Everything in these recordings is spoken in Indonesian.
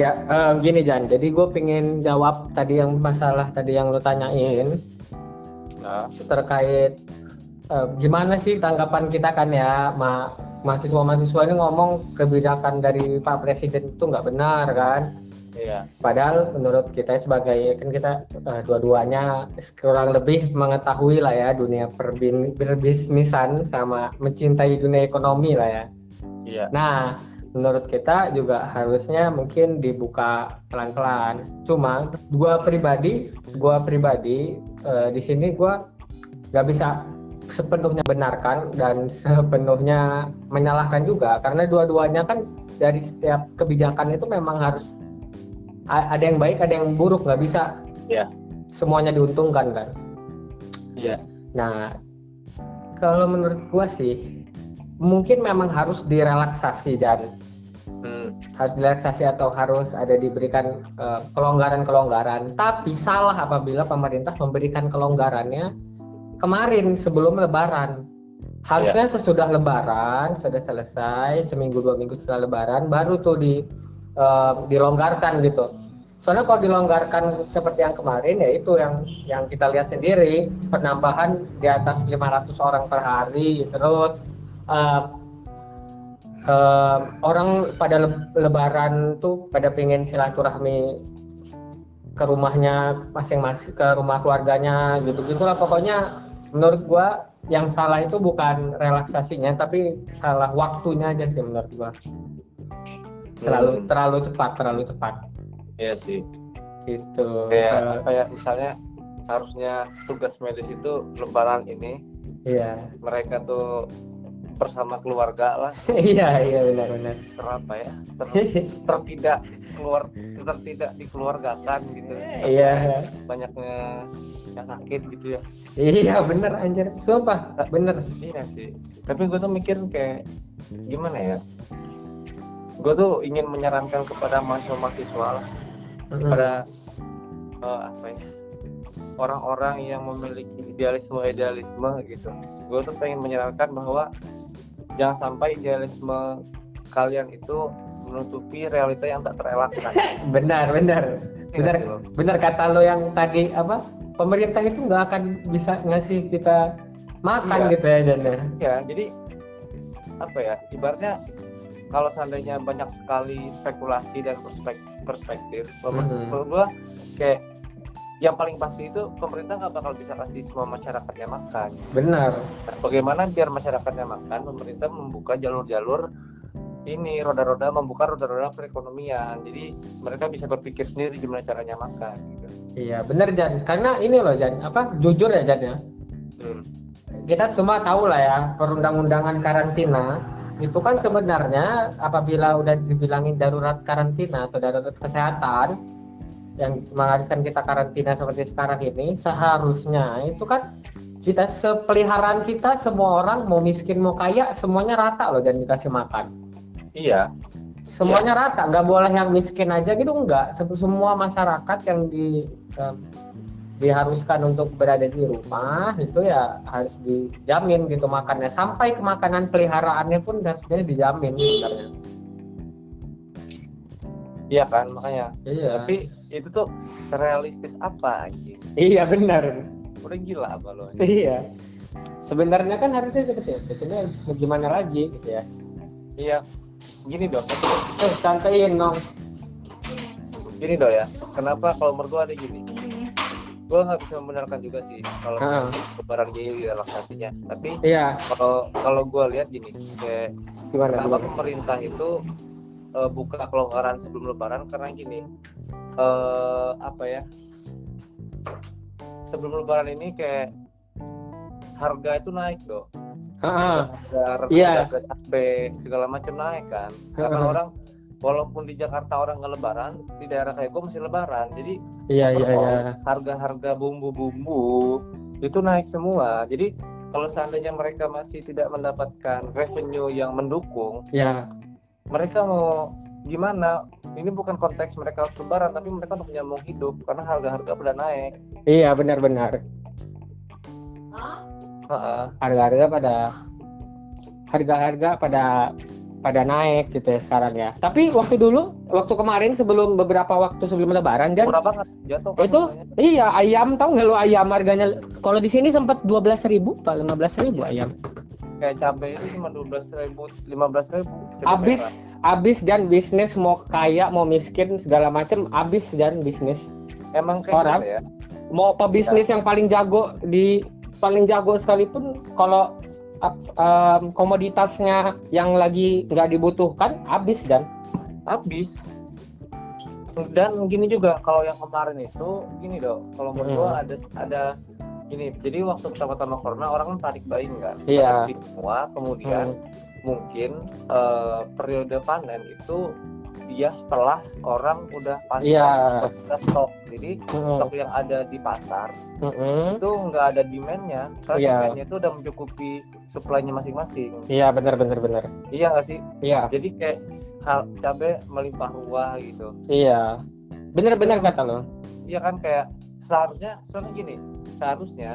Ya, uh, gini Jan. Jadi gue pengen jawab tadi yang masalah tadi yang lo tanyain nah. terkait uh, gimana sih tanggapan kita kan ya, ma mahasiswa-mahasiswa ini ngomong kebijakan dari Pak Presiden itu nggak benar kan? Iya. Padahal menurut kita sebagai kan kita uh, dua-duanya kurang lebih mengetahui lah ya dunia perbisnisan sama mencintai dunia ekonomi lah ya. Iya. Nah, menurut kita juga harusnya mungkin dibuka pelan-pelan. Cuma gua pribadi, gua pribadi uh, di sini gua nggak bisa sepenuhnya benarkan dan sepenuhnya menyalahkan juga karena dua-duanya kan dari setiap kebijakan itu memang harus ada yang baik ada yang buruk nggak bisa ya semuanya diuntungkan kan iya nah kalau menurut gua sih mungkin memang harus direlaksasi dan. Harus direlaksasi atau harus ada diberikan eh, kelonggaran-kelonggaran. Tapi salah apabila pemerintah memberikan kelonggarannya kemarin sebelum Lebaran. Harusnya yeah. sesudah Lebaran sudah selesai seminggu dua minggu setelah Lebaran baru tuh di uh, dilonggarkan gitu. Soalnya kalau dilonggarkan seperti yang kemarin ya itu yang yang kita lihat sendiri penambahan di atas 500 orang per hari terus uh, uh, orang pada lebaran tuh pada pengen silaturahmi ke rumahnya masing-masing ke rumah keluarganya gitu gitulah pokoknya menurut gua yang salah itu bukan relaksasinya tapi salah waktunya aja sih menurut gua. Terlalu hmm. terlalu cepat terlalu cepat. Iya sih. Gitu. Kayak kayak misalnya harusnya tugas medis itu lebaran ini iya. mereka tuh bersama keluarga lah. Iya iya benar-benar terapa ya. Ter, tertidak keluar tertidak dikeluargakan gitu. Iya. Banyaknya yang sakit gitu ya. Iya bener anjir. Sumpah bener iya sih. Tapi gue tuh mikir kayak gimana ya? Gue tuh ingin menyarankan kepada mahasiswa-mahasiswa lah. Mm-hmm. pada uh, apa ya? Orang-orang yang memiliki idealisme idealisme gitu. Gue tuh pengen menyarankan bahwa jangan sampai idealisme kalian itu menutupi realita yang tak terelakkan. benar, benar. Iya benar, benar kata lo yang tadi apa? Pemerintah itu nggak akan bisa ngasih kita makan iya. gitu ya, Jana. Ya? ya, jadi apa ya? Ibaratnya kalau seandainya banyak sekali spekulasi dan perspektif, perspektif mm -hmm. kayak yang paling pasti itu pemerintah nggak bakal bisa kasih semua masyarakatnya makan. Benar. Nah, bagaimana biar masyarakatnya makan? Pemerintah membuka jalur-jalur ini roda-roda membuka roda-roda perekonomian. Jadi mereka bisa berpikir sendiri gimana caranya makan. Gitu. Iya benar Jan. Karena ini loh Jan, apa jujur ya Jan ya. Hmm. Kita semua tahu lah ya perundang-undangan karantina itu kan sebenarnya apabila udah dibilangin darurat karantina atau darurat kesehatan yang mengharuskan kita karantina seperti sekarang ini seharusnya itu kan kita sepeliharaan kita semua orang mau miskin mau kaya semuanya rata loh dan dikasih makan. Iya. Semuanya iya. rata nggak boleh yang miskin aja gitu enggak semua masyarakat yang di um, diharuskan untuk berada di rumah itu ya harus dijamin gitu makannya. Sampai ke makanan peliharaannya pun harusnya dijamin sebenarnya iya kan makanya. Iya. tapi itu tuh realistis apa anjing? Iya benar. Udah gila apa lo iya. Sebenarnya kan harusnya seperti itu cuma gimana lagi gitu ya? Iya. Gini dong eh santaiin dong gini dong ya. Kenapa kalau mertua ada gini? Gue nggak bisa membenarkan juga sih kalau kebaran gini relaksasinya. Tapi iya. kalau kalau gue lihat gini kayak gimana, gimana? pemerintah itu uh, buka kelonggaran sebelum lebaran karena gini uh, apa ya sebelum lebaran ini kayak harga itu naik dong harga yeah. harga cabai segala macam naik kan. Karena orang walaupun di Jakarta orang nggak lebaran di daerah kayak gue masih lebaran. Jadi iya iya iya. harga-harga bumbu-bumbu itu naik semua. Jadi kalau seandainya mereka masih tidak mendapatkan revenue yang mendukung ya mereka mau gimana? Ini bukan konteks mereka harus lebaran tapi mereka untuk menyambung hidup karena harga-harga pada naik. Iya benar-benar. Harga-harga pada harga-harga pada pada naik gitu ya sekarang ya. Tapi waktu dulu, waktu kemarin sebelum beberapa waktu sebelum lebaran dan murah banget jatuh kan itu iya ayam tahu nggak lo ayam harganya? Kalau di sini sempat dua belas ribu pak lima belas ribu ayam kayak cabai itu cuma dua belas ribu lima belas ribu abis abis dan bisnis mau kaya mau miskin segala macam abis dan bisnis. Emang kayak Orang. gitu ya? mau pebisnis yang paling jago di paling jago sekalipun kalau em, komoditasnya yang lagi nggak dibutuhkan habis dan habis. Dan gini juga kalau yang kemarin itu gini dong kalau menurut gua Hmm. ada ada gini jadi waktu pertama-tama corona orang kan panik buying kan Iya. Semua kemudian Hmm. mungkin eh, periode panen itu dia setelah orang udah pasti Iya. udah stok jadi Mm-mm. stok yang ada di pasar Mm-mm. itu nggak ada demandnya karena Iya. demandnya itu udah mencukupi supply-nya masing-masing iya benar benar benar iya nggak sih iya jadi kayak hal cabai melimpah ruah gitu iya benar benar kata lo iya kan kayak seharusnya soalnya gini seharusnya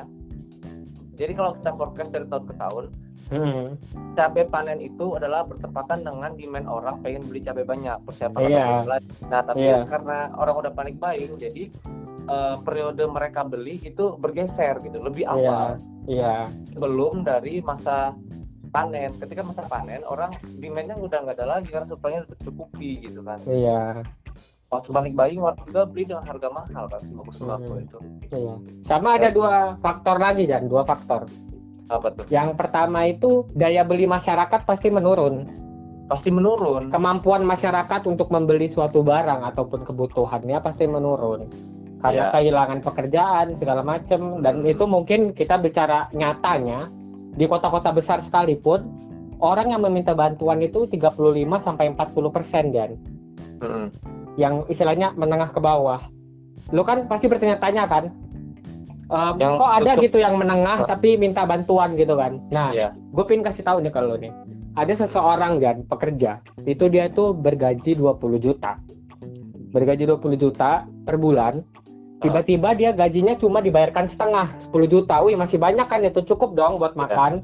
jadi kalau kita forecast dari tahun ke tahun Mm-mm. cabai panen itu adalah bertepatan dengan demand orang pengen beli cabai banyak persiapan Iya. beli lagi. nah tapi Iya. karena orang udah panik buying jadi eh, periode mereka beli itu bergeser gitu lebih iya awal iya belum dari masa panen ketika masa panen orang demandnya udah nggak ada lagi karena supply-nya udah tercukupi gitu kan iya waktu orang juga beli dengan harga mahal kan? sembako Hmm. itu. Iya. Sama ada dua faktor lagi dan dua faktor. Apa tuh? Yang pertama itu daya beli masyarakat pasti menurun. Pasti menurun. Kemampuan masyarakat untuk membeli suatu barang ataupun kebutuhannya pasti menurun. Karena Iya. kehilangan pekerjaan segala macam dan Hmm. itu mungkin kita bicara nyatanya di kota-kota besar sekalipun orang yang meminta bantuan itu 35 sampai 40 persen dan Mm-mm. Yang istilahnya menengah ke bawah. Lo kan pasti bertanya-tanya kan ehm, Yang kok ada gitu yang menengah tapi minta bantuan gitu kan? Nah Iya. gue pengen kasih tahu nih kalau nih. Ada seseorang kan pekerja itu dia tuh bergaji 20 juta. Bergaji 20 juta per bulan. Tiba-tiba dia gajinya cuma dibayarkan setengah 10 juta. Wih masih banyak kan itu cukup dong buat makan.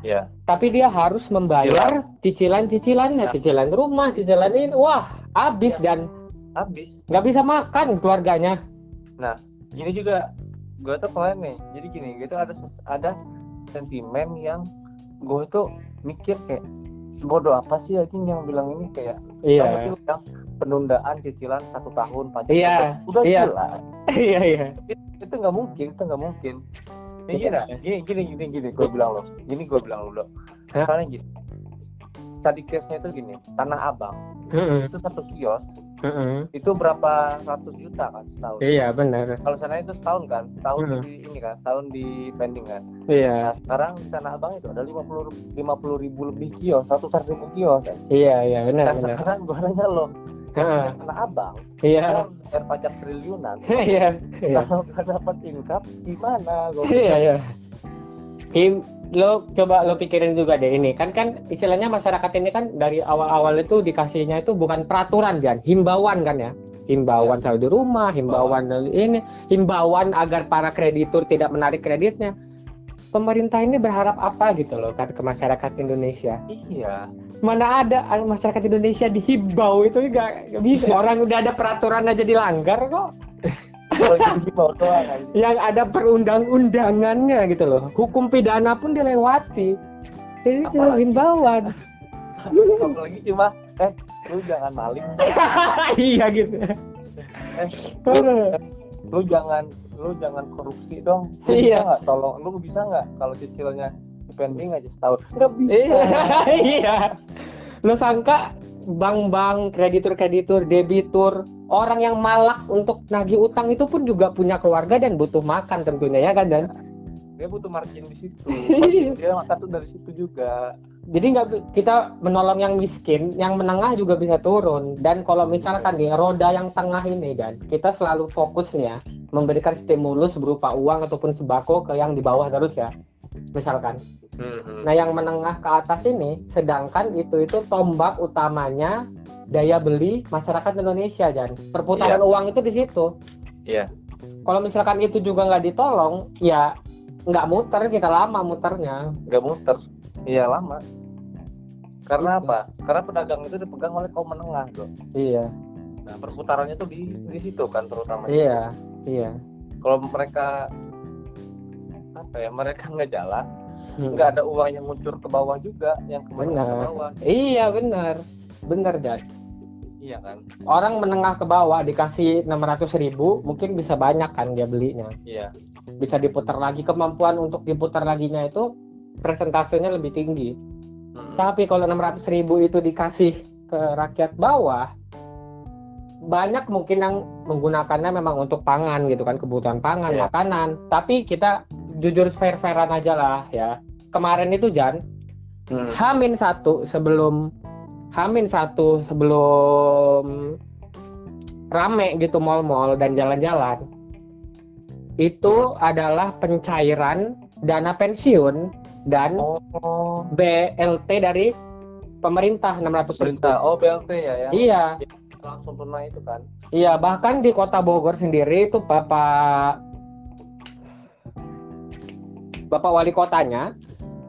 Iya. tapi dia harus membayar cicilan-cicilannya Ya. cicilan rumah cicilan ini. Wah habis Ya. dan habis. Nggak bisa makan keluarganya. Gini juga. Gue tuh kemarin nih jadi gini gitu ada ada sentimen yang gue tuh mikir kayak sebodoh apa sih anjing yang bilang ini? Kayak sih iya lu yang penundaan cicilan satu tahun pajak Iya, udah iya. jelas. Iya iya. Itu nggak mungkin itu nggak mungkin. Ya, gini, Iya. gini gini gini gini gue bilang lo gini gue bilang lo soalnya gini. Study case-nya itu gini tanah abang. Mm-mm, itu satu kios mm-mm. itu berapa ratus juta kan setahun? Iya benar. Kalau sana itu setahun kan setahun Hmm. di ini kan setahun di pending kan. Iya. Nah sekarang di tanah abang itu ada 50 50 ribu lebih kios ratusan ribu kios. Kan iya iya benar nah benar. sekarang gue nanya lo Heeh, tanah abang iya. kan bayar pajak triliunan. Iya iya. Kalau nggak dapat income gimana gue iya iya. Im, lo coba lo pikirin juga deh ini. Kan kan istilahnya masyarakat ini kan dari awal-awal itu dikasihnya itu bukan peraturan kan himbauan kan ya. Himbauan selalu di rumah himbauan ini himbauan agar para kreditur tidak menarik kreditnya. Pemerintah ini berharap apa gitu loh kan ke masyarakat Indonesia? Iya. Mana ada ah, masyarakat Indonesia dihimbau itu nggak nggak bisa orang udah ada peraturan aja dilanggar kok jadi kan yang ada perundang-undangannya gitu loh. Hukum pidana pun dilewati. Ini cuma himbauan. Apalagi cuma eh lu jangan maling. Iya gitu. Eh lu, lu jangan lu jangan korupsi dong. Lu Iya. bisa nggak? Tolong lu bisa nggak kalau cicilannya pending aja setahun? Nggak bisa. Iya. Iya. Lo sangka bank-bank kreditur-kreditur debitur orang yang malak untuk nagih utang itu pun juga punya keluarga dan butuh makan tentunya ya kan dan dia butuh margin di situ dia tuh dari situ juga jadi nggak kita menolong yang miskin, yang menengah juga bisa turun. Dan kalau misalkan nih roda yang tengah ini kan, kita selalu fokus nih ya memberikan stimulus berupa uang ataupun sembako ke yang di bawah terus ya, misalkan. Nah yang menengah ke atas ini, sedangkan itu itu tombak utamanya daya beli masyarakat Indonesia kan. Perputaran uang itu di situ. Iya. Kalau misalkan itu juga nggak ditolong, ya nggak muter kita lama muternya. nggak muter iya lama Karena Gitu. apa? Karena pedagang itu dipegang oleh kaum menengah, Bro. iya Nah, perputarannya tuh di di situ kan terutama. iya iya Kalau mereka apa ya? Mereka nggak jalan, Hmm. Nggak ada uang yang ngucur ke bawah juga, yang ke bawah. iya benar benar Jan Iya kan? orang menengah ke bawah dikasih 600 ribu mungkin bisa banyak kan dia belinya Iya. bisa diputar lagi kemampuan untuk diputar laginya itu presentasenya lebih tinggi Mm-mm. tapi kalau 600 ribu itu dikasih ke rakyat bawah banyak mungkin yang menggunakannya memang untuk pangan gitu kan kebutuhan pangan Iya. makanan tapi kita jujur fair-fairan aja lah ya kemarin itu Jan Hmm. Hamin satu sebelum Hamin satu sebelum rame gitu mall-mall dan jalan-jalan itu adalah pencairan dana pensiun dan Oh, BLT dari pemerintah 600 ribu. perintah. Oh, BLT ya yang Iya, langsung tunai itu kan. iya bahkan di kota Bogor sendiri itu Bapak Bapak wali kotanya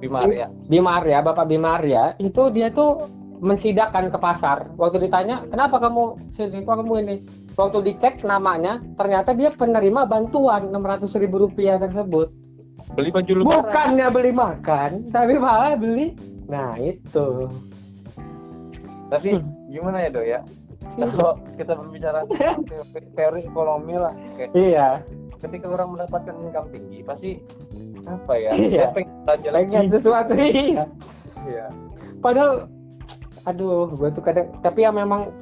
Bima ya. Bima Arya, Bapak Bima Arya, itu dia tuh mensidakkan ke pasar. Waktu ditanya, kenapa kamu sidik kamu ini? Waktu dicek namanya, ternyata dia penerima bantuan 600 ribu rupiah tersebut. Beli baju lebaran. Bukannya beli makan, tapi malah beli. Nah itu. Tapi gimana ya, Do ya? Kalau kita berbicara teori, teori ekonomi lah, kayak Iya, ketika orang mendapatkan income tinggi, pasti apa ya? Iya. Pengen lagi. pengen sesuatu iya. Iya. Padahal, aduh, gue tuh kadang, tapi ya memang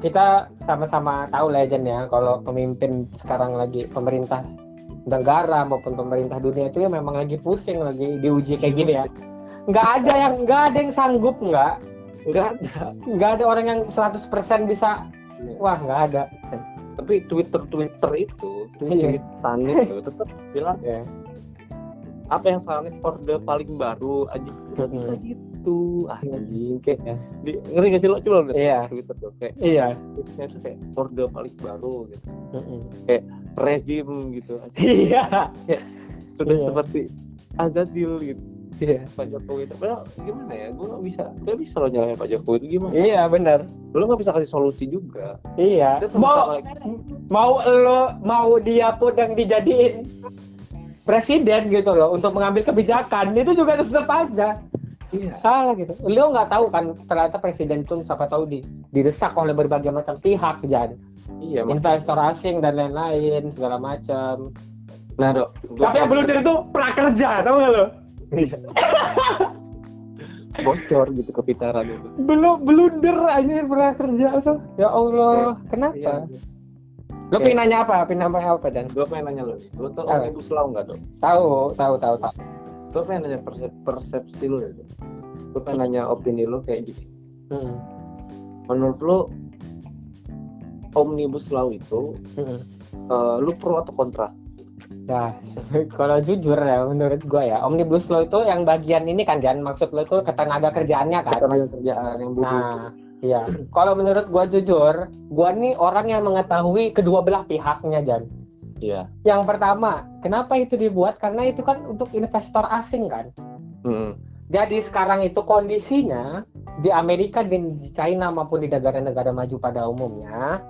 kita sama-sama tahu Jan ya, kalau pemimpin sekarang lagi pemerintah negara maupun pemerintah dunia itu ya memang lagi pusing, lagi diuji kayak gini ya. Nggak ada yang, nggak ada yang sanggup nggak, nggak ada, nggak ada orang yang 100% bisa, wah nggak ada. Tapi Twitter Twitter itu, Iya. sanit itu tetap bilang Ya. Apa yang sanit orde paling baru aja nggak bisa Mm-mm. gitu ah Anjing, kayak ya. di, ngeri gak sih lo coba lihat Iya, Twitter tuh kayak iya. tweetnya itu kayak orde paling baru gitu Mm-mm. rezim gitu Iya, sudah Iya. seperti Azazil gitu iya. Pak Jokowi itu padahal gimana ya gue gak bisa gak bisa lo nyalahin Pak Jokowi itu gimana Iya benar. lo gak bisa kasih solusi juga Iya. Mau mau lo mau dia pun yang dijadiin presiden gitu loh untuk mengambil kebijakan itu juga tetap aja iya salah gitu. Lo nggak tahu kan ternyata presiden itu siapa tahu di didesak oleh berbagai macam pihak Jan, iya investor asing dan lain-lain segala macam. nah dok Tapi yang blunder itu prakerja, tahu nggak lo? bocor gitu ke Pitara gitu Belum blunder aja prakerja tuh. Ya Allah, kenapa? iya Lo pengen nanya apa? Pengen nanya apa Jan? gue pengen nanya lo nih lo tau omnibus law nggak dok Tahu, tahu, tahu, tahu. gue pengen nanya persep persepsi lo ya gue pengen nanya opini lo kayak gini Hmm. menurut lo omnibus law itu Hmm. eh, lu pro atau kontra Nah, kalau jujur ya menurut gua ya, omnibus law itu yang bagian ini kan Jan, maksud lo itu ketenaga kerjaannya kan? tenaga kerjaan yang butuh Nah, iya. Kalau menurut gua jujur, gua nih orang yang mengetahui kedua belah pihaknya Jan. iya Yang pertama, kenapa itu dibuat? Karena itu kan untuk investor asing kan. Hmm. Jadi sekarang itu kondisinya di Amerika dan di China maupun di negara-negara maju pada umumnya,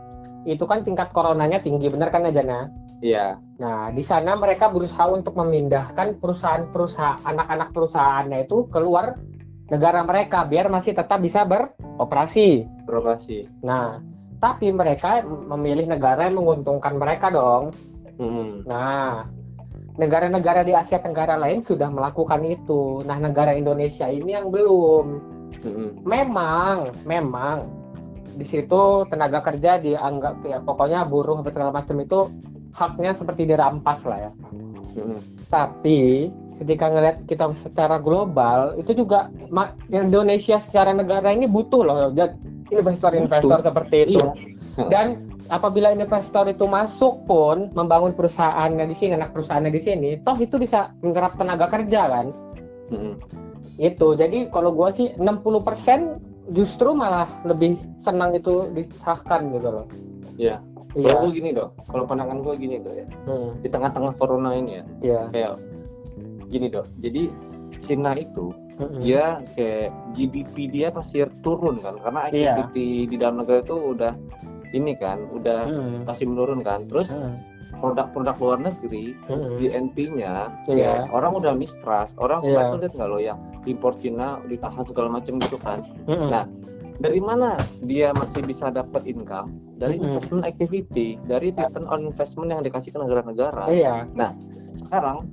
itu kan tingkat coronanya tinggi, benar kan ya Jana? iya Nah, di sana mereka berusaha untuk memindahkan perusahaan-perusahaan anak-anak perusahaannya itu keluar negara mereka biar masih tetap bisa beroperasi. beroperasi Nah, tapi mereka memilih negara yang menguntungkan mereka dong. Hmm. Nah, negara-negara di Asia Tenggara lain sudah melakukan itu. Nah, negara Indonesia ini yang belum. Hmm. Memang, memang di situ tenaga kerja dianggap ya pokoknya buruh apa segala macam itu haknya seperti dirampas lah ya. Hmm. Tapi ketika ngelihat kita secara global itu juga Indonesia secara negara ini butuh loh investor-investor seperti itu. Iya. Dan apabila investor itu masuk pun membangun perusahaannya di sini, anak perusahaannya di sini, toh itu bisa menyerap tenaga kerja kan. Hmm. Itu. Jadi kalau gua sih 60% justru malah lebih senang itu disahkan gitu loh. Iya. Iya. Kalau gue gini dok, kalau pandangan gue gini dok ya, Hmm, di tengah-tengah corona ini ya, Iya. kayak gini dok. Jadi Cina itu Mm-mm. dia kayak GDP dia pasti turun kan karena Iya. activity di dalam negara itu udah ini kan udah Mm-mm. pasti menurun kan terus Mm-mm. produk-produk luar negeri Mm-mm. di NP-nya Iya. ya orang udah mistrust orang Iya. kemarin tuh lihat nggak lo yang impor Cina ditahan segala macam gitu kan Mm-mm. Nah, dari mana dia masih bisa dapat income dari Mm-mm. investment activity dari return on investment yang dikasih ke negara-negara iya sekarang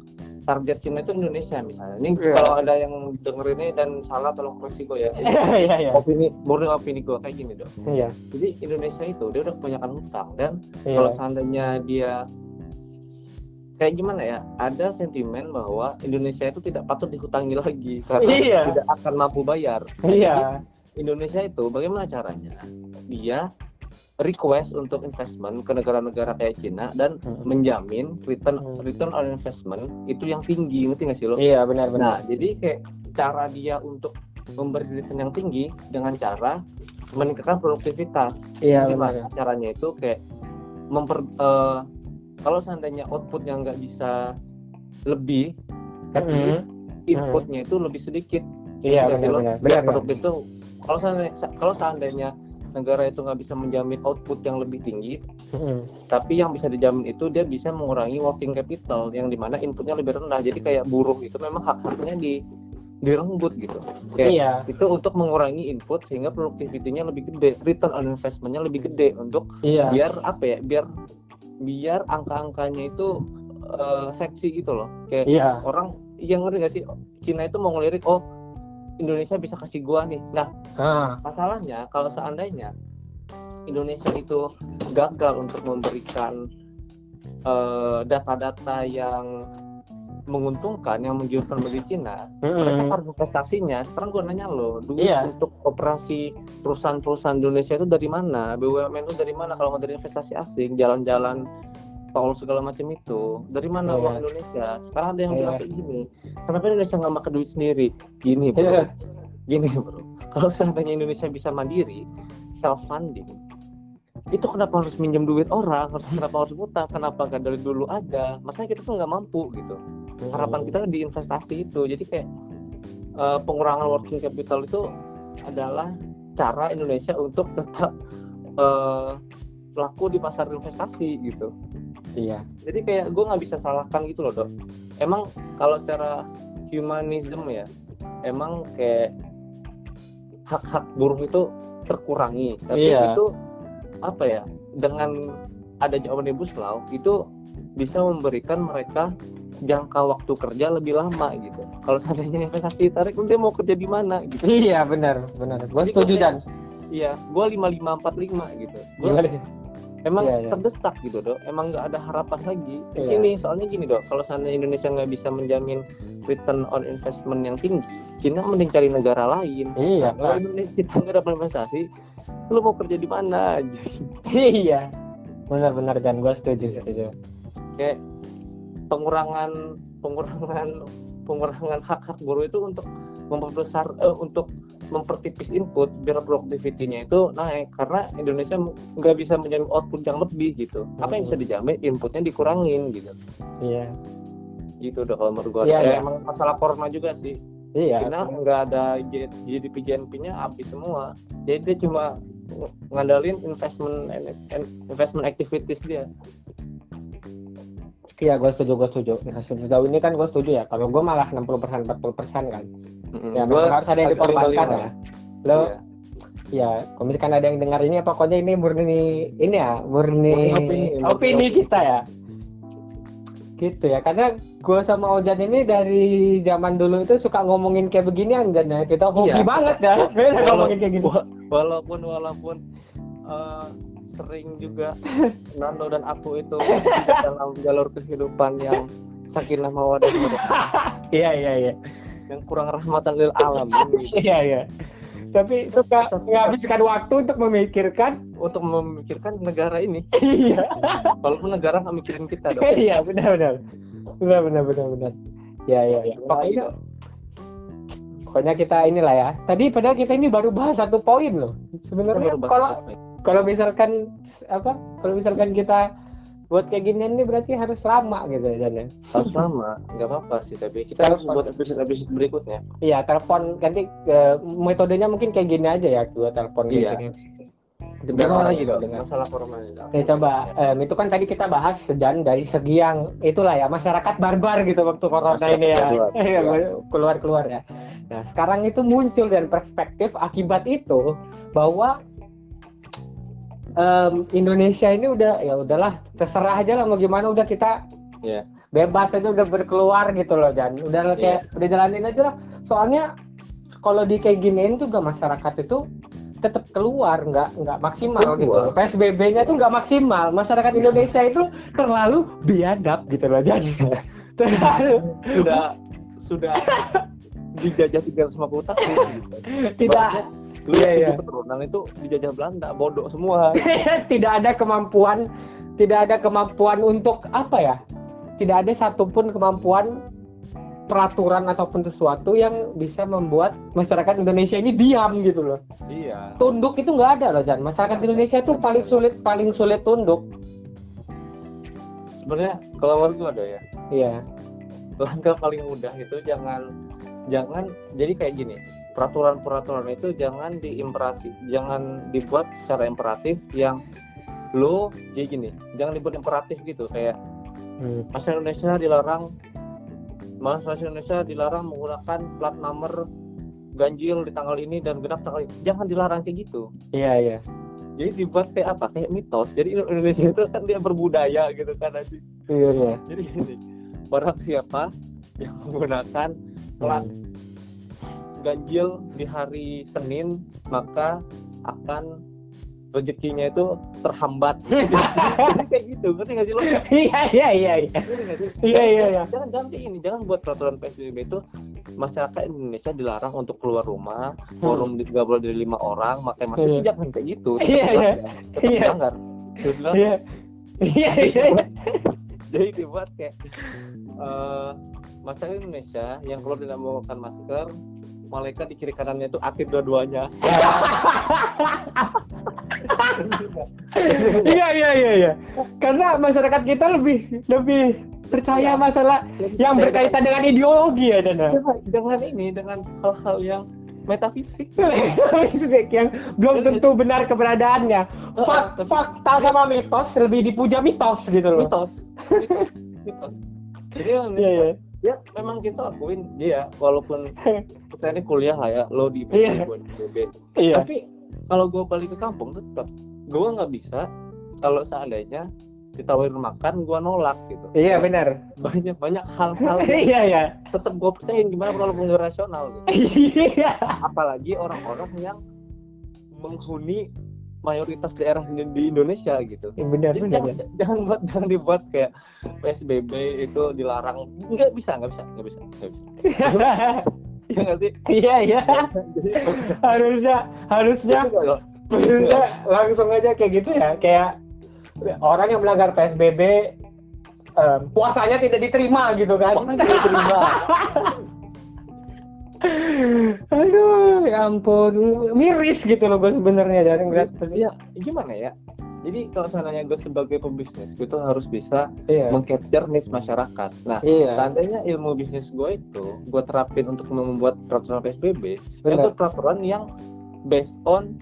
target Cina itu Indonesia misalnya. Ini Iya. kalau ada yang denger ini dan salah tolong koreksi gue ya. Ini iya iya. Opini murni opini gue kayak gini dong iya. Jadi Indonesia itu dia udah kebanyakan hutang dan iya. kalau seandainya dia kayak gimana ya ada sentimen bahwa Indonesia itu tidak patut dihutangi lagi karena Iya. tidak akan mampu bayar. Iya. Indonesia itu bagaimana caranya? Dia request untuk investment ke negara-negara kayak Cina dan menjamin return Hmm. return on investment itu yang tinggi ngerti nggak sih lo? iya benar Nah benar jadi kayak cara dia untuk memberi return yang tinggi dengan cara meningkatkan produktivitas. iya benar caranya itu kayak memper eh, kalau seandainya outputnya nggak bisa lebih, at Mm-mm. least inputnya itu lebih sedikit. iya benar benar benar. produktif tuh kalau seandainya kalau seandainya negara itu nggak bisa menjamin output yang lebih tinggi, Mm-mm. tapi yang bisa dijamin itu dia bisa mengurangi working capital yang di mana inputnya lebih rendah. Jadi kayak buruh itu memang hak-haknya di direnggut gitu. Kayak iya itu untuk mengurangi input sehingga produktivitinya lebih gede, return on investmentnya lebih gede untuk iya biar apa ya, biar biar angka-angkanya itu eh, seksi gitu loh. Kayak iya orang yang ngerti gak sih Cina itu mau ngelirik oh Indonesia bisa kasih gua nih. Nah ah masalahnya kalau seandainya Indonesia itu gagal untuk memberikan eh, data-data yang menguntungkan yang menjuruskan bagi Cina mereka Mm-mm. harus investasinya sekarang gue nanya lo duit Iya. untuk operasi perusahaan-perusahaan Indonesia itu dari mana BUMN itu dari mana kalau nggak dari investasi asing jalan-jalan tol segala macam itu. Dari mana Iya. uang Indonesia? Sekarang ada yang Iya. bilang kayak gini kenapa Indonesia nggak makan duit sendiri. Gini bro. Iya. gini bro. Kalau seandainya Indonesia bisa mandiri self funding itu kenapa harus minjem duit orang? Harus kenapa harus ngutang? Kenapa nggak dari dulu ada? Masanya kita tuh nggak mampu gitu. Harapan kita di investasi itu. Jadi kayak eh, pengurangan working capital itu adalah cara Indonesia untuk tetap eh, laku di pasar investasi gitu iya. Jadi kayak gue nggak bisa salahkan gitu loh dok. Emang kalau secara humanism ya emang kayak hak-hak buruh itu terkurangi. Tapi Iya. itu apa ya dengan adanya omnibus law itu bisa memberikan mereka jangka waktu kerja lebih lama gitu. Kalau seandainya investasi tarik dia mau kerja di mana gitu. Iya benar benar. Gue setuju dan. iya gue lima lima empat lima gitu. Gua? Emang Iya, iya. terdesak gitu dok. Emang nggak ada harapan lagi. Iya. gini soalnya gini dok. Kalau seandainya Indonesia nggak bisa menjamin return on investment yang tinggi Cina mending cari negara lain. Iya kalau Pak. Indonesia kita nggak dapat investasi lu mau kerja di mana? Aja iya. Benar-benar dan gue setuju setuju. Kayak pengurangan pengurangan pengurangan hak-hak buruh itu untuk memperbesar eh, untuk mempertipis input biar produktivitinya itu naik. Karena Indonesia nggak bisa menjamin output yang lebih gitu. Apa yang bisa dijamin? Inputnya dikurangin gitu. Iya. Gitu udah kalau menurut gua. Iya, Ya, emang masalah corona juga sih. Iya. Cina nggak ada GDP GNP-nya habis semua. Jadi dia cuma ng- ngandalin investment investment activities dia iya gue setuju gue setuju. Nah, sejauh ini kan gue setuju ya. Kalau gue malah 60% 40% kan. Ya memang harus ada yang dikorbankan ya. Lo? Iya. ya kalau misalkan ada yang dengar ini pokoknya ini murni ini ya murni Murni opini, opini, kita ya. Gitu ya karena gue sama Ojan ini dari zaman dulu itu suka ngomongin kayak beginian dan ya kita hobi Iya. banget ya ngomongin kayak gini. Wa- walaupun walaupun eh, sering juga Nando dan aku itu dalam jalur kehidupan yang sakinah mawadah. Iya iya iya. Yang kurang rahmatan lil alam. Iya iya. Tapi suka menghabiskan waktu untuk memikirkan? Untuk memikirkan negara ini. Iya. Walaupun negara nggak mikirin kita dong. Iya benar benar. Benar benar benar benar. Ya ya ya pokoknya itu. pokoknya kita inilah ya. Tadi padahal kita ini baru bahas satu poin loh. Sebenarnya kalau? Kalau misalkan apa kalau misalkan kita buat kayak gini ini berarti harus lama gitu ya Jan ya harus lama nggak apa-apa sih tapi kita harus buat episode episode berikutnya iya telepon nanti eh, metodenya mungkin kayak gini aja ya dua telepon Iya. gitu orang lagi dong dengar. masalah Dok? Ya coba em, itu kan tadi kita bahas sejan dari segi yang itulah ya masyarakat barbar gitu waktu corona Masyarakat ini ya Iya, iya. keluar keluar ya. Nah sekarang itu muncul dan perspektif akibat itu bahwa em, Indonesia ini udah ya udahlah terserah aja lah mau gimana udah kita Iya. bebas aja udah berkeluar gitu loh dan udah kayak udah jalanin aja lah soalnya kalau di kayak giniin juga masyarakat itu tetap keluar nggak nggak maksimal gitu Keluar. loh. PSBB-nya tuh nggak maksimal masyarakat Indonesia itu terlalu biadab gitu loh jadi terlalu sudah sudah dijajah 350 tahun gitu. tidak Lu Iya, iya. tujuh keturunan itu dijajah Belanda, bodoh semua. tidak ada kemampuan tidak ada kemampuan untuk apa ya tidak ada satupun kemampuan peraturan ataupun sesuatu yang bisa membuat masyarakat Indonesia ini diam gitu loh iya. tunduk itu nggak ada loh Jan masyarakat Indonesia itu paling sulit paling sulit tunduk Sebenarnya kalau menurut ada ya, iya langkah paling mudah itu jangan jangan jadi kayak gini. Peraturan-peraturan itu jangan diimperasi, jangan dibuat secara imperatif yang lo jadi gini, jangan dibuat imperatif gitu kayak Hmm. masyarakat Indonesia dilarang masyarakat Indonesia dilarang menggunakan plat nomor ganjil di tanggal ini dan genap tanggal ini. Jangan dilarang kayak gitu. iya iya Jadi dibuat kayak apa? Kayak mitos. Jadi Indonesia itu kan dia berbudaya gitu kan nanti. iya iya Jadi gini, orang siapa yang menggunakan plat ganjil di hari Senin maka akan rezekinya itu terhambat. Kayak gitu, ngerti nggak sih lo? iya iya iya iya? Iya, iya, iya. Jangan jangan kayak ini, jangan buat peraturan PSBB itu masyarakat Indonesia dilarang untuk keluar rumah, forum di- nggak boleh dari lima orang, makanya masuk Iya. jangan kayak gitu. Iya, iya. Iya. bilang, iya iya iya iya. jadi dibuat kayak eh masyarakat Indonesia yang keluar tidak menggunakan masker malaikat di kiri kanannya itu aktif dua-duanya. Iya iya iya iya. Karena masyarakat kita lebih lebih percaya masalah yang berkaitan dengan ideologi ya Dana. Dengan, dengan ini dengan hal-hal yang metafisik. Itu sih yang belum tentu benar keberadaannya. Fak- fakta sama mitos lebih dipuja mitos gitu loh. Mitos. Mitos, mitos. jadi iya iya ya memang kita akuin dia walaupun kita ini kuliah lah ya lo di Iya. gue di PB iya. Tapi kalau gue balik ke kampung tetap gue nggak bisa kalau seandainya ditawarin makan gue nolak gitu. Iya benar. Banyak banyak hal-hal iya iya. tetap gue percayain gimana walaupun gak rasional gitu. Iya. Apalagi orang-orang yang menghuni mayoritas daerah di, di Indonesia gitu. Benar Jadi benar jangan, jangan buat jangan dibuat kayak PSBB itu dilarang. Nggak bisa nggak bisa nggak bisa nggak bisa. Ya nggak sih? Iya iya. Harusnya harusnya. Harusnya langsung aja kayak gitu ya kayak orang yang melanggar PSBB em, puasanya tidak diterima gitu kan. Puasanya tidak diterima. aduh ya ampun. Miris gitu loh gue sebenarnya dari ngeliat ya gimana ya? Jadi kalau seandainya gue sebagai pebisnis gue tuh harus bisa iya. mengcapture needs masyarakat. Nah iya. seandainya ilmu bisnis gue itu gue terapin untuk membuat peraturan PSBB Benar. itu peraturan yang based on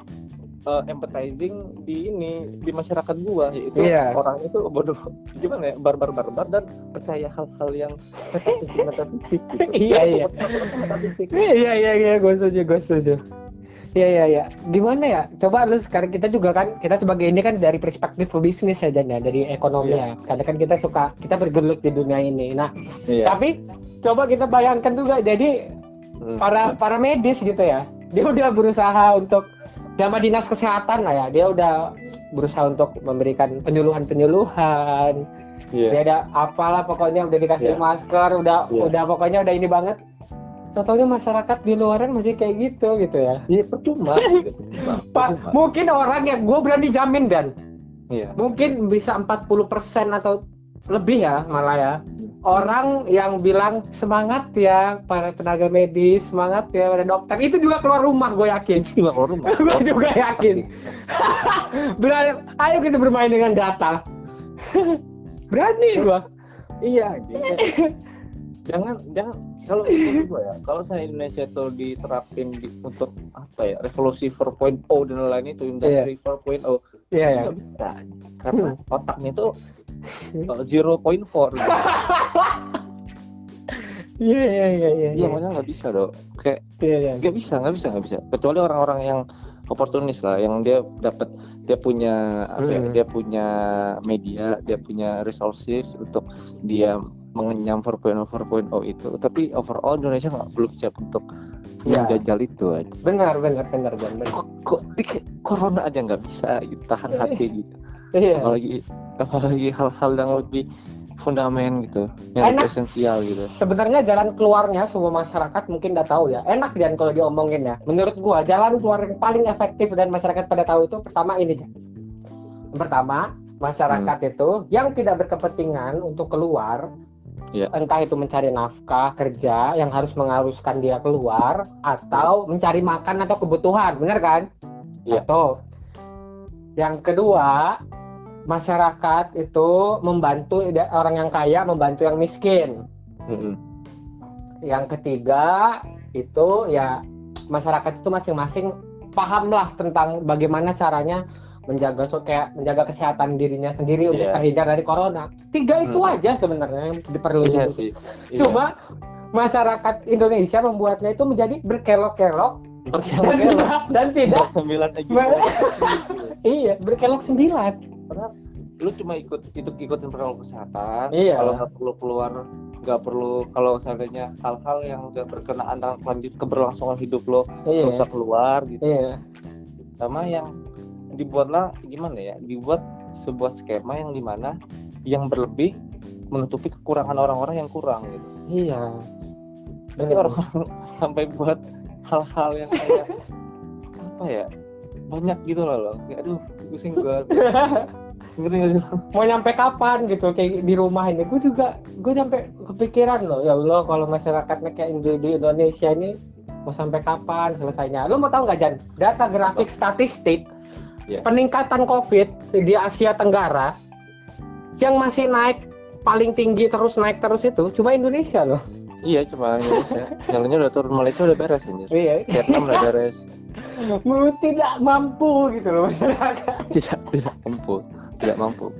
uh, empathizing di ini di masyarakat gue yaitu Iya. orang itu bodoh gimana ya barbar barbar dan percaya hal-hal yang metafisik metafisik gitu. Iya, iya. Metafisik. iya iya iya gue setuju gue setuju Iya iya iya. Gimana ya? Coba lu sekarang kita juga kan kita sebagai ini kan dari perspektif pebisnis aja ya, dari ekonomi ya. Karena kan kita suka kita bergelut di dunia ini. Nah, Iya. tapi coba kita bayangkan juga jadi Hmm. para para medis gitu ya. Dia udah berusaha untuk sama dinas kesehatan lah ya. Dia udah berusaha untuk memberikan penyuluhan-penyuluhan. Iya. Dia ada apalah pokoknya udah dikasih Iya. masker, udah Iya. udah pokoknya udah ini banget. Contohnya masyarakat di luaran masih kayak gitu gitu ya. Iya percuma. Pak, mungkin orang yang gue berani jamin dan Iya. mungkin bisa 40% atau lebih ya malah ya. Orang yang bilang semangat ya para tenaga medis, semangat ya para dokter. Itu juga keluar rumah gue yakin. Itu juga keluar rumah. gue juga yakin. Berani, ayo kita bermain dengan data. berani gua iya jangan jangan kalau itu ya. Kalau saya Indonesia itu diterapin di, untuk apa ya revolusi 4.0 dan lain itu industri 4.0 iya ya nggak bisa. Karena otaknya itu uh, 0.4 gitu. iya iya iya iya iya makanya nggak bisa dong kayak iya iya. nggak bisa nggak bisa nggak bisa. Kecuali orang-orang yang oportunis lah yang dia dapat dia punya apa ya, Hmm. dia punya media dia punya resources untuk dia mengenyam 4.0 4.0 itu. Tapi overall Indonesia nggak belum siap untuk Iya. menjajal itu aja. Benar benar benar Jan benar. Kok, kok di corona aja nggak bisa gitu tahan hati gitu. Iya. Apalagi apalagi hal-hal yang lebih fundamen gitu yang Enak. esensial gitu. Sebenarnya jalan keluarnya semua masyarakat mungkin udah tahu ya. Enak Jan kalau diomongin ya. Menurut gua jalan keluar yang paling efektif dan masyarakat pada tahu itu pertama ini Jan. Yang pertama masyarakat itu yang tidak berkepentingan untuk keluar Iya. entah itu mencari nafkah kerja yang harus mengharuskan dia keluar atau mencari makan atau kebutuhan benar kan Iya. Satu. yang kedua masyarakat itu membantu orang yang kaya membantu yang miskin Mm-mm. yang ketiga itu ya masyarakat itu masing-masing pahamlah tentang bagaimana caranya menjaga so kayak menjaga kesehatan dirinya sendiri untuk Iya. terhindar dari corona. Tiga itu Hmm. aja sebenarnya yang diperlukan. iya sih Iya. Cuma masyarakat Indonesia membuatnya itu menjadi berkelok-kelok dan, berkelok-kelok dan tidak sembilan aja iya berkelok sembilan. lu cuma ikut ikut ikutin protokol kesehatan Iya. kalau nggak perlu keluar nggak perlu kalau seandainya hal-hal yang udah berkenaan dengan lanjut keberlangsungan hidup lo Iya. usah keluar gitu Iya. sama yang dibuatlah gimana ya dibuat sebuah skema yang di mana yang berlebih menutupi kekurangan orang-orang yang kurang gitu. Iya. jadi Bener. orang sampai buat hal-hal yang kayak apa ya banyak gitu loh loh. Aduh pusing gue mau nyampe kapan gitu kayak di rumah ini. Gue juga gue sampai kepikiran loh ya Allah kalau masyarakatnya kayak di, di Indonesia ini mau sampai kapan selesainya? Lo mau tahu nggak Jan? Data grafik statistik Ya. peningkatan COVID di Asia Tenggara yang masih naik paling tinggi terus naik terus itu cuma Indonesia loh Iya cuma Indonesia. Yang lainnya udah turun Malaysia udah beres anjir. iya Vietnam udah beres. Mau tidak mampu gitu loh masyarakat Tidak tidak mampu. Tidak mampu.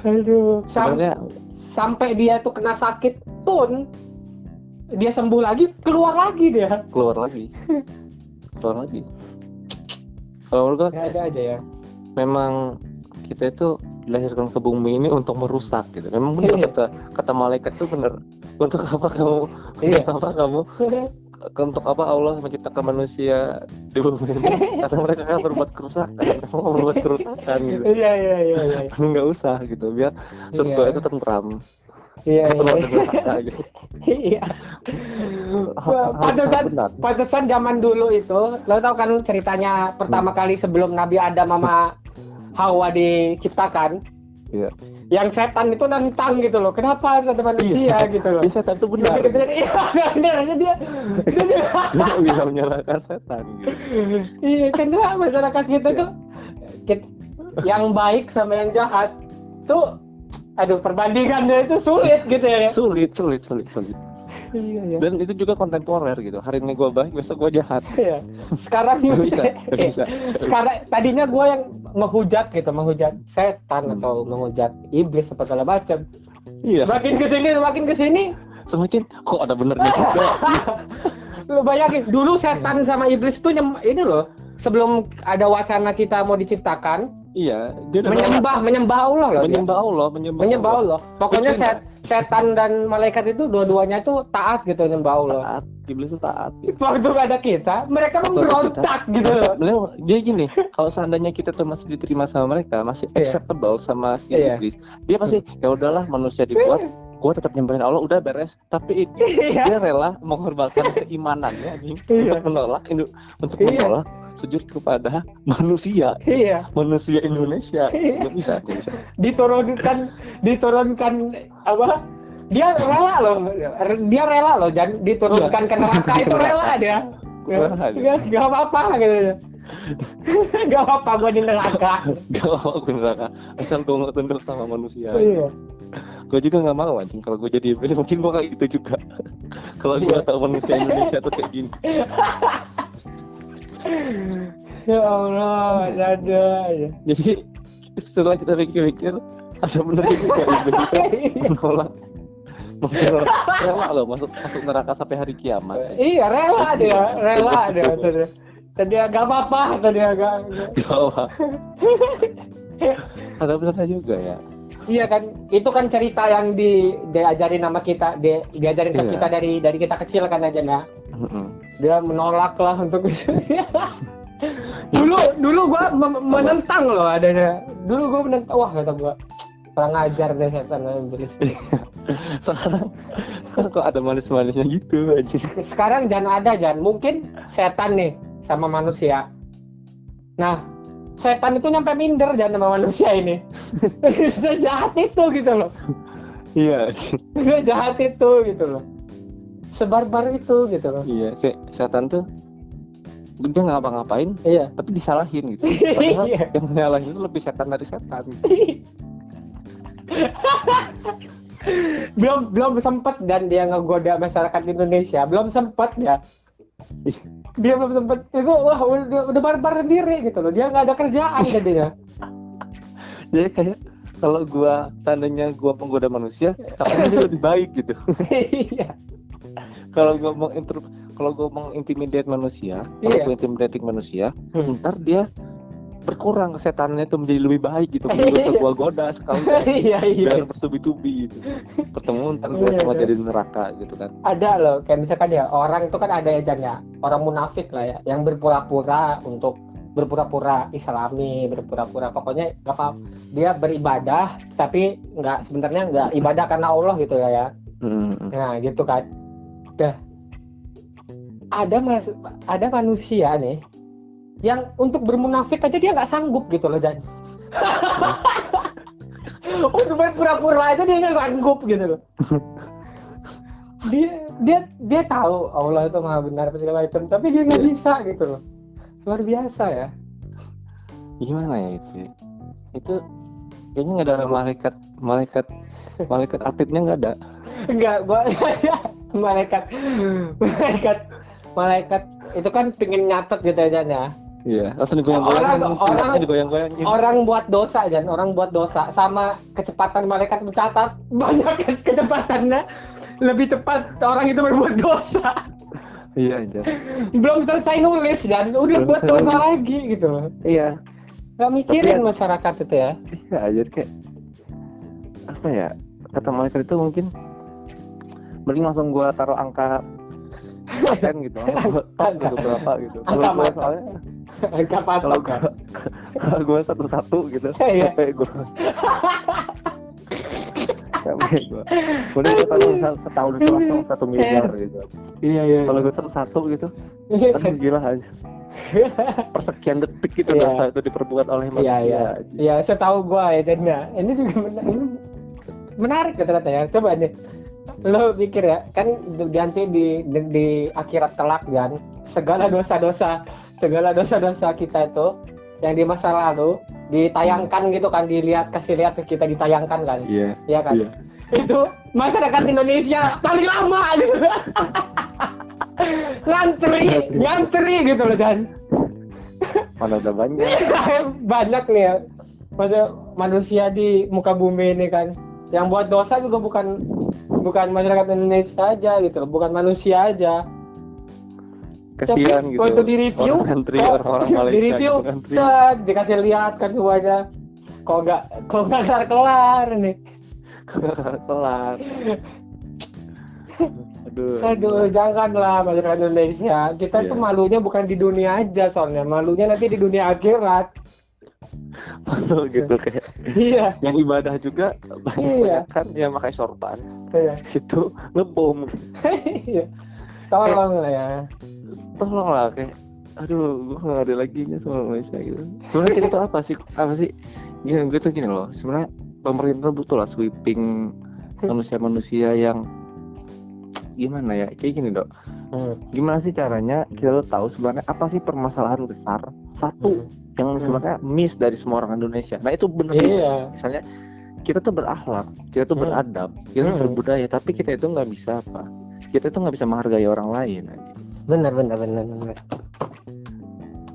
aduh Sam- Sebenarnya sampai dia tuh kena sakit pun dia sembuh lagi keluar lagi dia keluar lagi. Keluar lagi. Kalau menurut gue ada aja ya memang kita itu dilahirkan ke bumi ini untuk merusak gitu. Memang benar Iya. kata kata malaikat itu benar. Untuk apa kamu? Iya. Untuk apa kamu? Untuk apa Allah menciptakan manusia di bumi ini? Karena mereka kan berbuat kerusakan. Mau berbuat kerusakan gitu. iya iya iya iya Nggak usah gitu. Biar surga Iya. itu tentram. iya iya gitu. iya Pantesan, benar. pantesan zaman dulu itu, lo tau kan ceritanya pertama Hmm. kali sebelum Nabi Adam sama Hawa diciptakan, Iya. yang setan itu nantang gitu loh, kenapa harus ada manusia gitu loh. Iya, setan itu benar. Gitu, Iya, benernya dia, dia, Dia bisa menyalahkan setan gitu. iya karena masyarakat kita tuh, kit- yang baik sama yang jahat tuh, aduh perbandingannya itu sulit gitu ya. Sulit, sulit, sulit, sulit. Iya iya. Dan itu juga kontemporer gitu. Hari ini gue baik, besok gue jahat. Iya. Sekarang Gak bisa, gak bisa. sekarang tadinya gue yang menghujat gitu menghujat setan Hmm. atau menghujat iblis apa segala macam Iya. semakin ke sini semakin ke sini Semakin kok ada benernya juga. lu bayangin dulu setan sama iblis tuh nyem, ini loh sebelum ada wacana kita mau diciptakan iya, dia menyembah menyembah Allah loh dia. menyembah Allah, menyembah, menyembah Allah pokoknya set, setan dan malaikat itu dua-duanya itu taat gitu menyembah Allah Taat, iblis itu taat. Gitu. waktu gak ada kita mereka memberontak gitu loh Beliau, dia gini, kalau seandainya kita tuh masih diterima sama mereka, masih Iya. acceptable sama si Iya. iblis, dia pasti ya udahlah manusia dibuat, gue tetap nyembahin Allah udah beres. Tapi iya dia rela mengorbankan keimanannya anjing, Iya. untuk menolak untuk Iya. menolak sujud kepada manusia, iya manusia Indonesia. Iya. Nggak bisa, nggak bisa. diturunkan diturunkan apa dia rela loh dia rela loh dan diturunkan ke neraka itu rela dia Rela dia. nggak nggak apa-apa gitu Gak apa-apa gue di neraka. Gak mau gue neraka. Asal gue nggak tunduk sama manusia. Iya. Gue juga nggak mau anjing kalau gue jadi mungkin gue kayak gitu juga. kalau gue Iya. tahu manusia Indonesia tuh kayak gini. Ya Allah, ada aja. Jadi setelah kita pikir-pikir ada benar juga itu menolak rela loh masuk masuk neraka sampai hari kiamat. Iya, rela dia, rela dia. Tadi, tadi agak apa-apa, tadi agak. Jawa. ada benernya juga ya. Iya kan, itu kan cerita yang di diajarin nama kita, di, diajarin ke Iya. kita dari dari kita kecil kan aja ya. Dia menolak lah untuk dulu dulu gua menentang loh adanya. Dulu gua menentang, wah kata gua kurang ajar deh setan iblis. sekarang kok ada manis-manisnya gitu anjing. Sekarang jangan ada jangan mungkin setan nih sama manusia. Nah, setan itu nyampe minder jangan sama manusia ini. Sudah jahat itu gitu loh. Iya. Sudah jahat itu gitu loh. Sebarbar itu gitu loh. Iya, si setan tuh dia nggak ngapa-ngapain Iya. tapi disalahin gitu. Padahal Iya. yang nyalahin itu lebih setan dari setan. belum belum sempet dan dia ngegoda masyarakat Indonesia belum sempet ya dia belum sempet itu wah udah udah barbar sendiri gitu loh dia nggak ada kerjaan jadinya Jadi kayak kalau gua tandanya gua penggoda manusia, tapi dia lebih baik gitu. iya kalau gua mau intro kalau gua mau intimidate manusia, kalau Iya. gua intimidating manusia, Hmm. ntar dia berkurang kesetanannya itu menjadi lebih baik gitu. Gua bisa gua goda sekali iya iya biar bertubi-tubi gitu. Ketemu ntar gua Iya, cuma iya. jadi neraka gitu kan. ada loh kayak misalkan ya orang itu kan ada ya Jan ya orang munafik lah ya yang berpura-pura untuk berpura-pura islami berpura-pura pokoknya nggak apa dia beribadah tapi nggak sebenarnya nggak ibadah karena Allah gitu ya ya Hmm. nah gitu kan dah ada mas ada manusia nih yang untuk bermunafik aja dia nggak sanggup gitu loh Jan. Untuk berpura-pura aja dia nggak sanggup gitu loh. Dia dia dia tahu Allah itu maha benar apa segala macam tapi dia nggak bisa gitu loh. Luar biasa ya. Gimana ya itu? Ya? itu kayaknya nggak ada malaikat malaikat malaikat atletnya nggak ada. Enggak gua malaikat. Malaikat. Malaikat. Itu kan pingin nyatet gitu aja ya? Iya langsung digoyang-goyangin Orang- orang- digoyang-goyangin orang buat dosa Jan. Orang buat dosa. Sama kecepatan malaikat mencatat. Banyak kecepatannya. Lebih cepat orang itu berbuat dosa. Iya aja belum selesai nulis dan udah Belum buat dosa nulis. lagi gitu loh. Iya. Nggak mikirin Tapi masyarakat itu ya. Iya aja kayak apa ya? Kata malaikat itu mungkin mending langsung gua taruh angka paten gitu top gitu berapa gitu. Angka kalau gua mata. soalnya Angka gua kan kalau gua satu-satu gitu Iya. sampai gua sampai gua. Boleh gua taruh misal setahun itu langsung satu miliar gitu. Iya iya kalau gua satu-satu gitu iya. aduh gila aja persekian detik gitu Iya. dosa itu diperbuat oleh iya manusia iya. aja. iya setahu gua ya Jan ya. Ini juga men- ini menarik ya ternyata ya. Coba nih lo pikir ya kan nanti di, di di akhirat kelak kan segala dosa-dosa segala dosa-dosa kita itu yang di masa lalu ditayangkan gitu kan dilihat kasih lihat ke kita ditayangkan kan. Iya ya kan? iya. Itu masyarakat Indonesia paling lama gitu ngantri ngantri gitu loh Jan. Mana udah banyak. Banyak nih ya. Masa manusia di muka bumi ini kan yang buat dosa juga bukan bukan masyarakat Indonesia aja gitu loh bukan manusia aja. Kasihan gitu waktu di review orang antri kok orang-orang Malaysia di review gitu set, dikasih lihat kan semuanya. Kok nggak kok nggak kelar kelar nih kelar. Aduh aduh. Janganlah masyarakat Indonesia. Kita Iya. tuh malunya bukan di dunia aja soalnya. Malunya nanti di dunia akhirat malu gitu kayak. Iya. Yang ibadah juga banyak Iya. kan yang pakai sorban iya. Itu ngebom. Iya. tolong lah ya. Tolong lah kayak aduh gua nggak ada lagi nya sama Malaysia gitu. Sebenarnya kita tuh apa sih? Apa sih? Gini gue tuh gini loh sebenarnya pemerintah butuh lah sweeping manusia-manusia yang gimana ya? Kayak gini dok. Hmm. gimana sih caranya kita tahu sebenarnya apa sih permasalahan besar? Satu hmm. Yang sebenarnya miss dari semua orang Indonesia. Nah itu benar iya. misalnya kita tuh berakhlak kita tuh hmm. beradab kita hmm. berbudaya tapi kita itu nggak bisa apa? Kita itu nggak bisa menghargai orang lain aja. Benar benar benar benar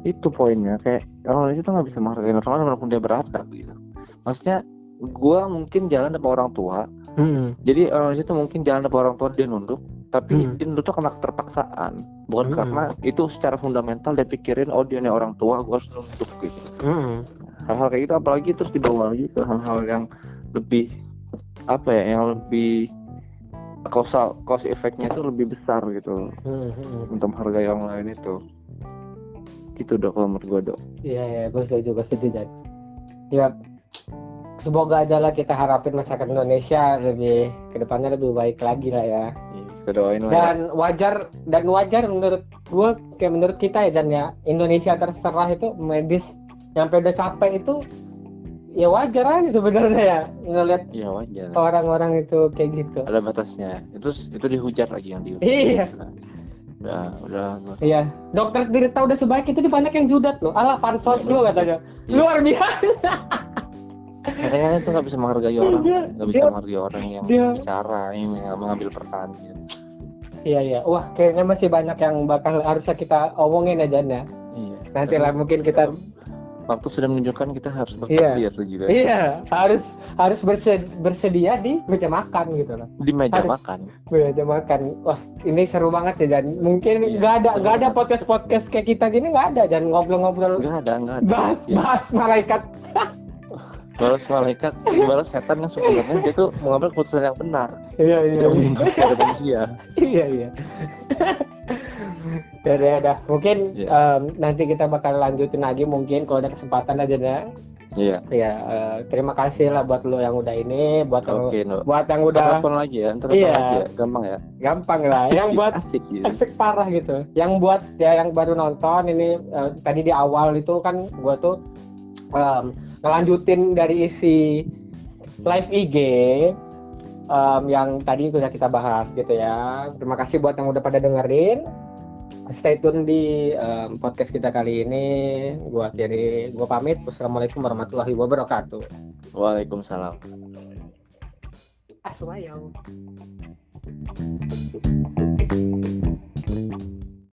itu poinnya kayak orang lain itu nggak bisa menghargai orang lain walaupun dia beradab gitu. Maksudnya gue mungkin jalan sama orang tua. Hmm. jadi orang itu mungkin jalan sama orang tua dia nunduk tapi hmm. nunduk tuh karena keterpaksaan bukan hmm. karena itu secara fundamental dia pikirin oh dia nih orang tua gue harus nunduk gitu hmm. hal-hal kayak gitu apalagi terus dibawa lagi ke hal-hal yang lebih apa ya yang lebih causal cause efeknya itu lebih besar gitu hmm, hmm. untuk menghargai orang lain itu gitu dok kalau menurut gue dok iya iya gue setuju gue setuju ya semoga aja lah kita harapin masyarakat Indonesia lebih ke depannya lebih baik lagi lah ya doain lah dan ya. wajar dan wajar menurut gue kayak menurut kita ya dan ya. Indonesia terserah itu medis sampai udah capek itu ya wajar aja sebenarnya ya ngeliat ya wajar. orang-orang itu kayak gitu. Ada batasnya. Itu itu dihujat lagi yang dihujat iya. Udah udah iya. Dokter Tirta udah sebaik itu di banyak yang judat loh. Alah pansos lu katanya. Iya. luar biasa kayaknya itu nggak bisa menghargai orang nggak bisa menghargai orang yang dia, bicara yang mengambil peran gitu. iya iya wah kayaknya masih banyak yang bakal harusnya kita omongin aja ya iya. nanti lah mungkin kita waktu sudah menunjukkan kita harus bersedia iya. gitu. Iya, harus harus bersedia, bersedia di meja makan gitu loh. Di meja harus, makan. Meja makan. Wah, ini seru banget ya dan mungkin iya, nggak ada nggak ada podcast podcast kayak kita gini nggak ada dan ngobrol-ngobrol. Nggak ada nggak ada. Bahas ya. bahas malaikat. balas malaikat, balas setan yang sebenarnya dia tuh mengambil keputusan yang benar. Iya iya. Meninggalkan manusia. Iya iya ya udah ya mungkin yeah. um, nanti kita bakal lanjutin lagi mungkin kalau ada kesempatan aja ya Iya. Ya, uh, terima kasih lah buat lo yang udah ini, buat okay, yang, no. buat yang udah telepon lagi ya, telepon iya. lagi ya, gampang ya. Gampang lah. Asik, yang buat asik, gitu. asik parah gitu. Yang buat ya yang baru nonton ini uh, tadi di awal itu kan gua tuh um, ngelanjutin dari isi live IG um, yang tadi sudah kita bahas gitu ya. Terima kasih buat yang udah pada dengerin stay tune di um, podcast kita kali ini. Gua kiri, gua pamit. Wassalamualaikum warahmatullahi wabarakatuh. Waalaikumsalam. Aswayau.